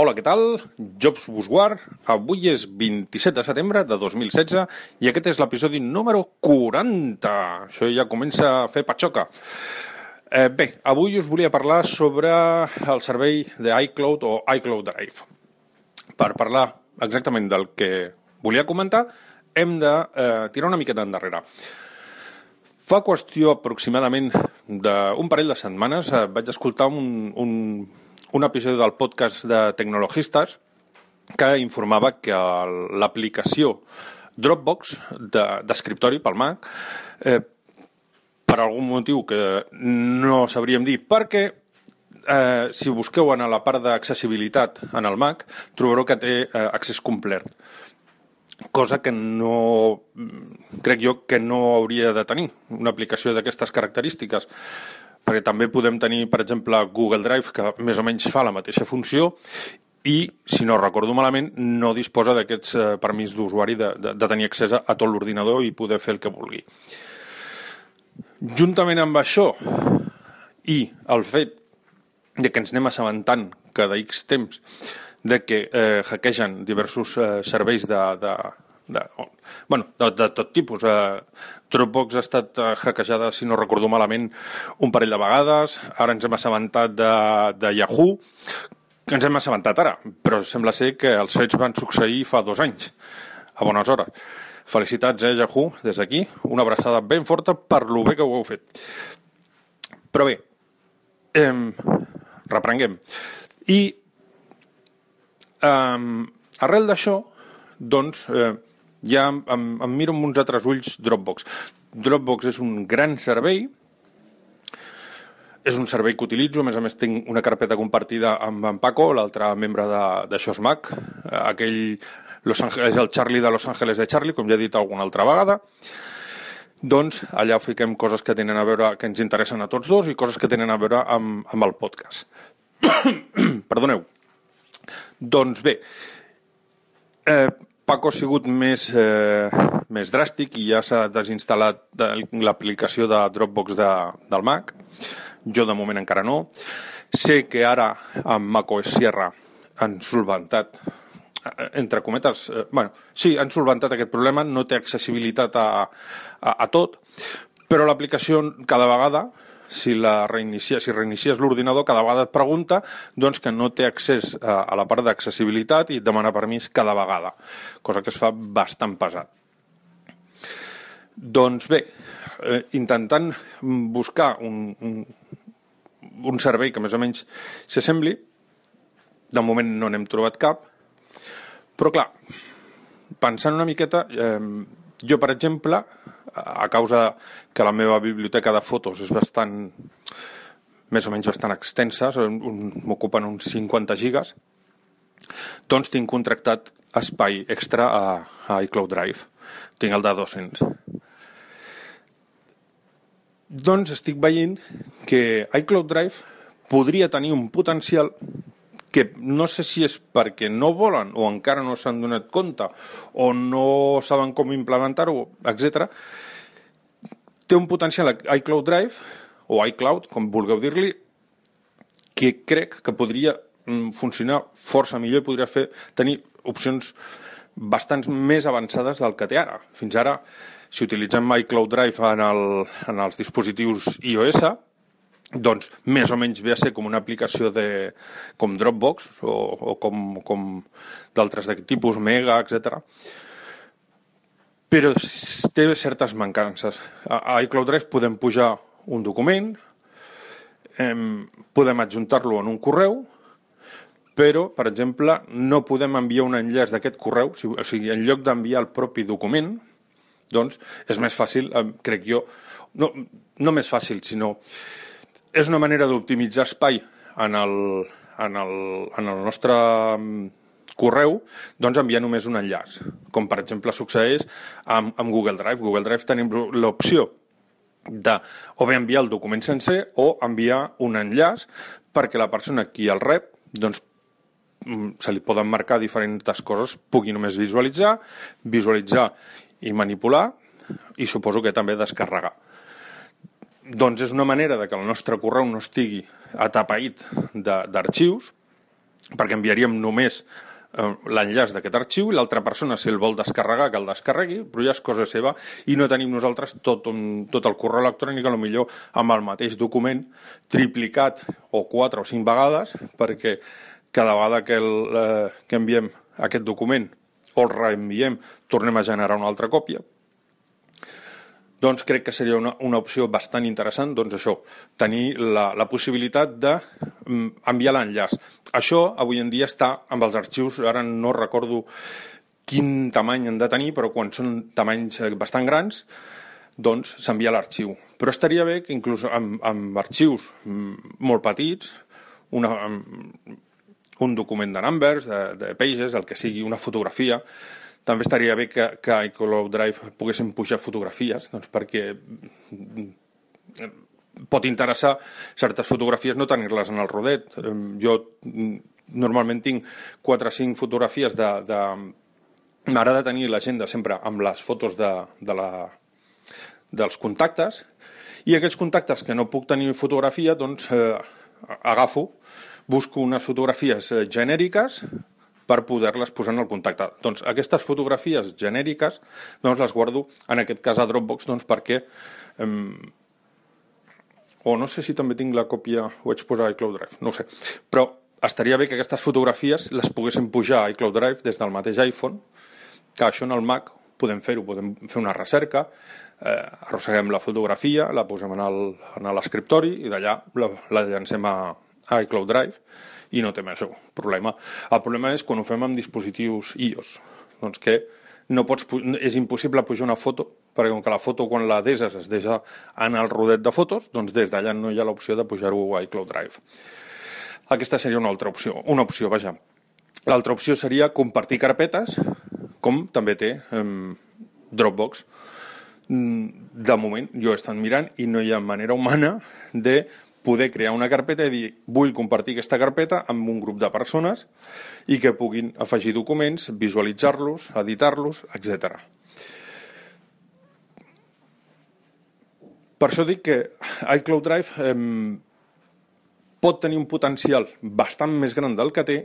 Hola, què tal? Jobs Busguard. Avui és 27 de setembre de 2016 i aquest és l'episodi número 40. Això ja comença a fer patxoca. Eh, bé, avui us volia parlar sobre el servei d'iCloud o iCloud Drive. Per parlar exactament del que volia comentar, hem de eh, tirar una miqueta endarrere. Fa qüestió aproximadament d'un parell de setmanes eh, vaig escoltar un, un un episodi del podcast de Tecnologistes que informava que l'aplicació Dropbox d'escriptori de, pel Mac eh, per algun motiu que no sabríem dir perquè eh, si busqueu en la part d'accessibilitat en el Mac trobareu que té eh, accés complet cosa que no crec jo que no hauria de tenir una aplicació d'aquestes característiques perquè també podem tenir, per exemple, Google Drive, que més o menys fa la mateixa funció, i, si no recordo malament, no disposa d'aquests eh, permís d'usuari de, de, de tenir accés a tot l'ordinador i poder fer el que vulgui. Juntament amb això i el fet de que ens anem assabentant cada X temps de que eh, hackegen diversos eh, serveis de, de, de, bueno, de, de tot tipus. Eh, Dropbox ha estat eh, hackejada, si no recordo malament, un parell de vegades. Ara ens hem assabentat de, de Yahoo, que ens hem assabentat ara, però sembla ser que els fets van succeir fa dos anys, a bones hores. Felicitats, eh, Yahoo, des d'aquí. Una abraçada ben forta per lo bé que ho heu fet. Però bé, eh, reprenguem. I eh, arrel d'això, doncs, eh, ja em, em, miro amb uns altres ulls Dropbox. Dropbox és un gran servei, és un servei que utilitzo, a més a més tinc una carpeta compartida amb en Paco, l'altre membre de, de Xosmac, aquell Los Angeles, el Charlie de Los Angeles de Charlie, com ja he dit alguna altra vegada. Doncs allà fiquem coses que tenen a veure, que ens interessen a tots dos i coses que tenen a veure amb, amb el podcast. Perdoneu. Doncs bé, eh, Paco ha sigut més, eh, més dràstic i ja s'ha desinstal·lat l'aplicació de Dropbox de, del Mac. Jo de moment encara no. Sé que ara amb macOS Sierra han solventat eh, entre cometes, eh, bueno, sí, han solventat aquest problema, no té accessibilitat a, a, a tot, però l'aplicació cada vegada si, la reinicia, si reinicies l'ordinador, cada vegada et pregunta doncs, que no té accés a, a la part d'accessibilitat i et demana permís cada vegada, cosa que es fa bastant pesat. Doncs bé, eh, intentant buscar un, un, un servei que més o menys s'assembli, de moment no n'hem trobat cap, però clar, pensant una miqueta, eh, jo, per exemple, a causa que la meva biblioteca de fotos és bastant més o menys bastant extensa, m'ocupen uns 50 gigas, doncs tinc contractat espai extra a, a iCloud Drive. Tinc el de 200. Doncs estic veient que iCloud Drive podria tenir un potencial que no sé si és perquè no volen o encara no s'han donat compte o no saben com implementar-ho, etc. té un potencial iCloud Drive o iCloud, com vulgueu dir-li, que crec que podria mm, funcionar força millor i podria fer, tenir opcions bastant més avançades del que té ara. Fins ara, si utilitzem iCloud Drive en, el, en els dispositius iOS, doncs més o menys ve a ser com una aplicació de, com Dropbox o, o com, com d'altres d'aquest tipus, Mega, etc. Però té certes mancances. A iCloud Drive podem pujar un document, em, podem adjuntar-lo en un correu, però, per exemple, no podem enviar un enllaç d'aquest correu, o sigui, en lloc d'enviar el propi document, doncs és més fàcil, crec jo, no, no més fàcil, sinó és una manera d'optimitzar espai en el, en el, en el nostre mm, correu, doncs enviar només un enllaç, com per exemple succeeix amb, amb Google Drive. Google Drive tenim l'opció de o bé enviar el document sencer o enviar un enllaç perquè la persona qui el rep doncs, mm, se li poden marcar diferents coses, pugui només visualitzar, visualitzar i manipular i suposo que també descarregar. Doncs és una manera de que el nostre correu no estigui atapeït d'arxius, perquè enviaríem només eh, l'enllaç d'aquest arxiu i l'altra persona, si el vol descarregar, que el descarregui, però ja és cosa seva i no tenim nosaltres tot, un, tot el correu electrònic, a lo millor amb el mateix document, triplicat o quatre o cinc vegades, perquè cada vegada que, el, eh, que enviem aquest document o el reenviem, tornem a generar una altra còpia, doncs crec que seria una, una opció bastant interessant, doncs això, tenir la, la possibilitat d'enviar mm, l'enllaç. Això avui en dia està amb els arxius, ara no recordo quin tamany han de tenir, però quan són tamanys eh, bastant grans, doncs s'envia l'arxiu. Però estaria bé que inclús amb, amb arxius mm, molt petits, una, un document de numbers, de, de pages, el que sigui, una fotografia, també estaria bé que, que a iCloud Drive poguéssim pujar fotografies, doncs perquè mm, pot interessar certes fotografies no tenir-les en el rodet. Jo mm, normalment tinc 4 o 5 fotografies de... de... M'agrada tenir l'agenda sempre amb les fotos de, de la, dels contactes i aquests contactes que no puc tenir fotografia, doncs eh, agafo, busco unes fotografies eh, genèriques per poder-les posar en el contacte. Doncs aquestes fotografies genèriques doncs les guardo, en aquest cas a Dropbox, doncs perquè... Eh, o no sé si també tinc la còpia, ho vaig posar a iCloud Drive, no sé. Però estaria bé que aquestes fotografies les poguéssim pujar a iCloud Drive des del mateix iPhone, que això en el Mac podem fer-ho, podem fer una recerca, eh, arrosseguem la fotografia, la posem en l'escriptori i d'allà la, la llancem a, a iCloud Drive i no té més problema. El problema és quan ho fem amb dispositius iOS, doncs que no pots, és impossible pujar una foto, perquè com que la foto quan la deses es deixa en el rodet de fotos, doncs des d'allà no hi ha l'opció de pujar-ho a iCloud Drive. Aquesta seria una altra opció, una opció, vaja. L'altra opció seria compartir carpetes, com també té eh, Dropbox. Mm, de moment, jo he estat mirant i no hi ha manera humana de poder crear una carpeta i dir vull compartir aquesta carpeta amb un grup de persones i que puguin afegir documents, visualitzar-los, editar-los, etc. Per això dic que iCloud Drive eh, pot tenir un potencial bastant més gran del que té.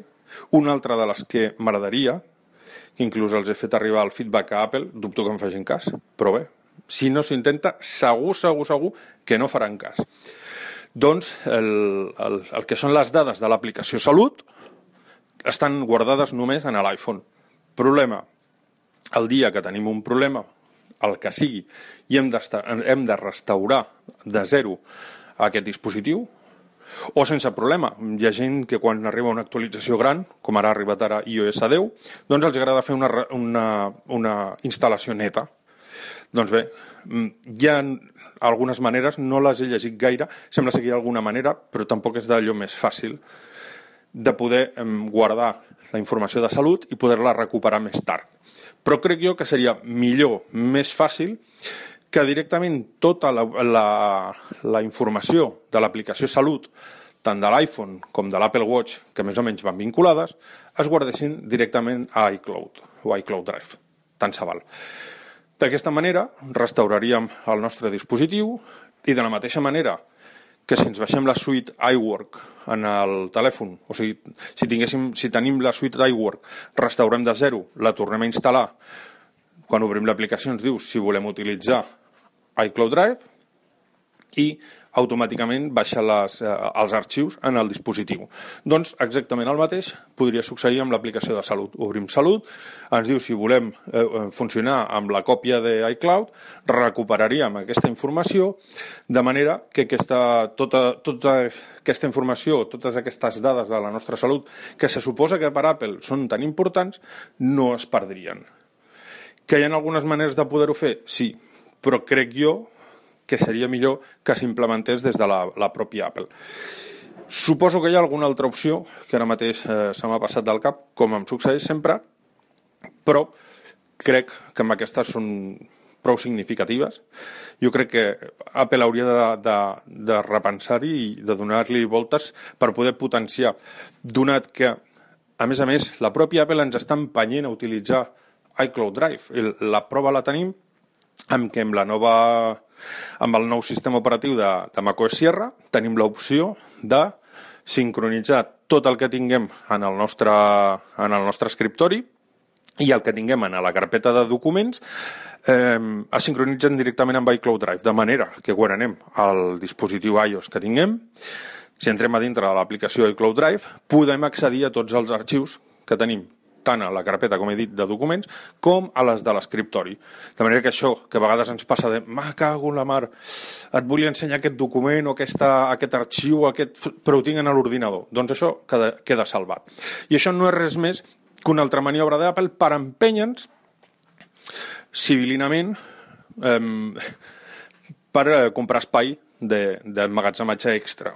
Una altra de les que m'agradaria, que inclús els he fet arribar el feedback a Apple, dubto que em facin cas, però bé, si no s'intenta, segur, segur, segur que no faran cas doncs el, el, el que són les dades de l'aplicació Salut estan guardades només en l'iPhone. Problema, el dia que tenim un problema, el que sigui, i hem, hem de restaurar de zero aquest dispositiu, o sense problema. Hi ha gent que quan arriba una actualització gran, com ara ha arribat ara iOS 10, doncs els agrada fer una, una, una instal·lació neta. Doncs bé, mm, hi ha algunes maneres, no les he llegit gaire, sembla seguir alguna manera, però tampoc és d'allò més fàcil de poder guardar la informació de salut i poder-la recuperar més tard. Però crec jo que seria millor, més fàcil, que directament tota la, la, la informació de l'aplicació Salut, tant de l'iPhone com de l'Apple Watch, que més o menys van vinculades, es guardessin directament a iCloud o iCloud Drive. Tant se val. D'aquesta manera restauraríem el nostre dispositiu i de la mateixa manera que si ens baixem la suite iWork en el telèfon, o sigui, si, tinguéssim, si tenim la suite d'iWork, restaurem de zero, la tornem a instal·lar, quan obrim l'aplicació ens diu si volem utilitzar iCloud Drive i automàticament baixa les, eh, els arxius en el dispositiu. Doncs exactament el mateix podria succeir amb l'aplicació de Salut. Obrim Salut, ens diu si volem eh, funcionar amb la còpia de iCloud, recuperaríem aquesta informació de manera que aquesta, tota, tota aquesta informació, totes aquestes dades de la nostra salut, que se suposa que per Apple són tan importants, no es perdrien. Que hi ha algunes maneres de poder-ho fer? Sí, però crec jo que seria millor que s'implementés des de la, la pròpia Apple. Suposo que hi ha alguna altra opció que ara mateix eh, se m'ha passat del cap, com em succeeix sempre, però crec que amb aquestes són prou significatives. Jo crec que Apple hauria de, de, de repensar-hi i de donar-li voltes per poder potenciar, donat que, a més a més, la pròpia Apple ens està empenyent a utilitzar iCloud Drive. La prova la tenim amb que amb la nova amb el nou sistema operatiu de, de macOS Sierra tenim l'opció de sincronitzar tot el que tinguem en el nostre, en el nostre escriptori i el que tinguem en la carpeta de documents eh, es sincronitzen directament amb iCloud Drive, de manera que quan anem al dispositiu iOS que tinguem, si entrem a dintre de l'aplicació iCloud Drive, podem accedir a tots els arxius que tenim tant a la carpeta, com he dit, de documents, com a les de l'escriptori. De manera que això, que a vegades ens passa de «ma cago en la mar, et volia ensenyar aquest document o aquesta, aquest arxiu, aquest... però ho tinc en l'ordinador». Doncs això queda, queda salvat. I això no és res més que una altra maniobra d'Apple per empènyer-nos civilinament eh, per eh, comprar espai d'emmagatzematge de, extra.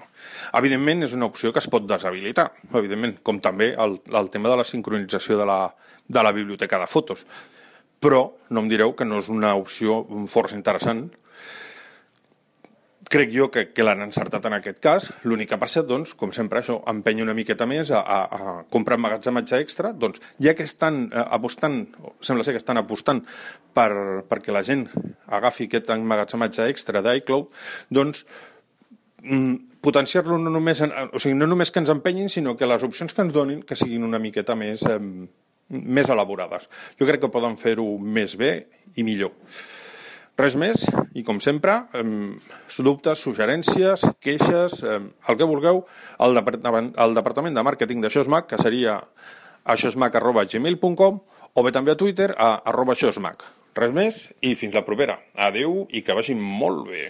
Evidentment, és una opció que es pot deshabilitar, evidentment, com també el, el tema de la sincronització de la, de la biblioteca de fotos. Però no em direu que no és una opció força interessant crec jo que, que l'han encertat en aquest cas. L'únic que passa, doncs, com sempre, això empenya una miqueta més a, a, a comprar emmagatzematge extra. Doncs, ja que estan eh, apostant, sembla ser que estan apostant per, perquè la gent agafi aquest emmagatzematge extra d'iCloud, doncs, mm, potenciar-lo no només, en, o sigui, no només que ens empenyin, sinó que les opcions que ens donin que siguin una miqueta més, eh, més elaborades. Jo crec que poden fer-ho més bé i millor. Res més, i com sempre, eh, dubtes, suggerències, queixes, eh, el que vulgueu, al departament, al departament de màrqueting de Xosmac, que seria xosmac.gmail.com o bé també a Twitter a arroba xosmac. Res més i fins la propera. Adeu i que vagi molt bé.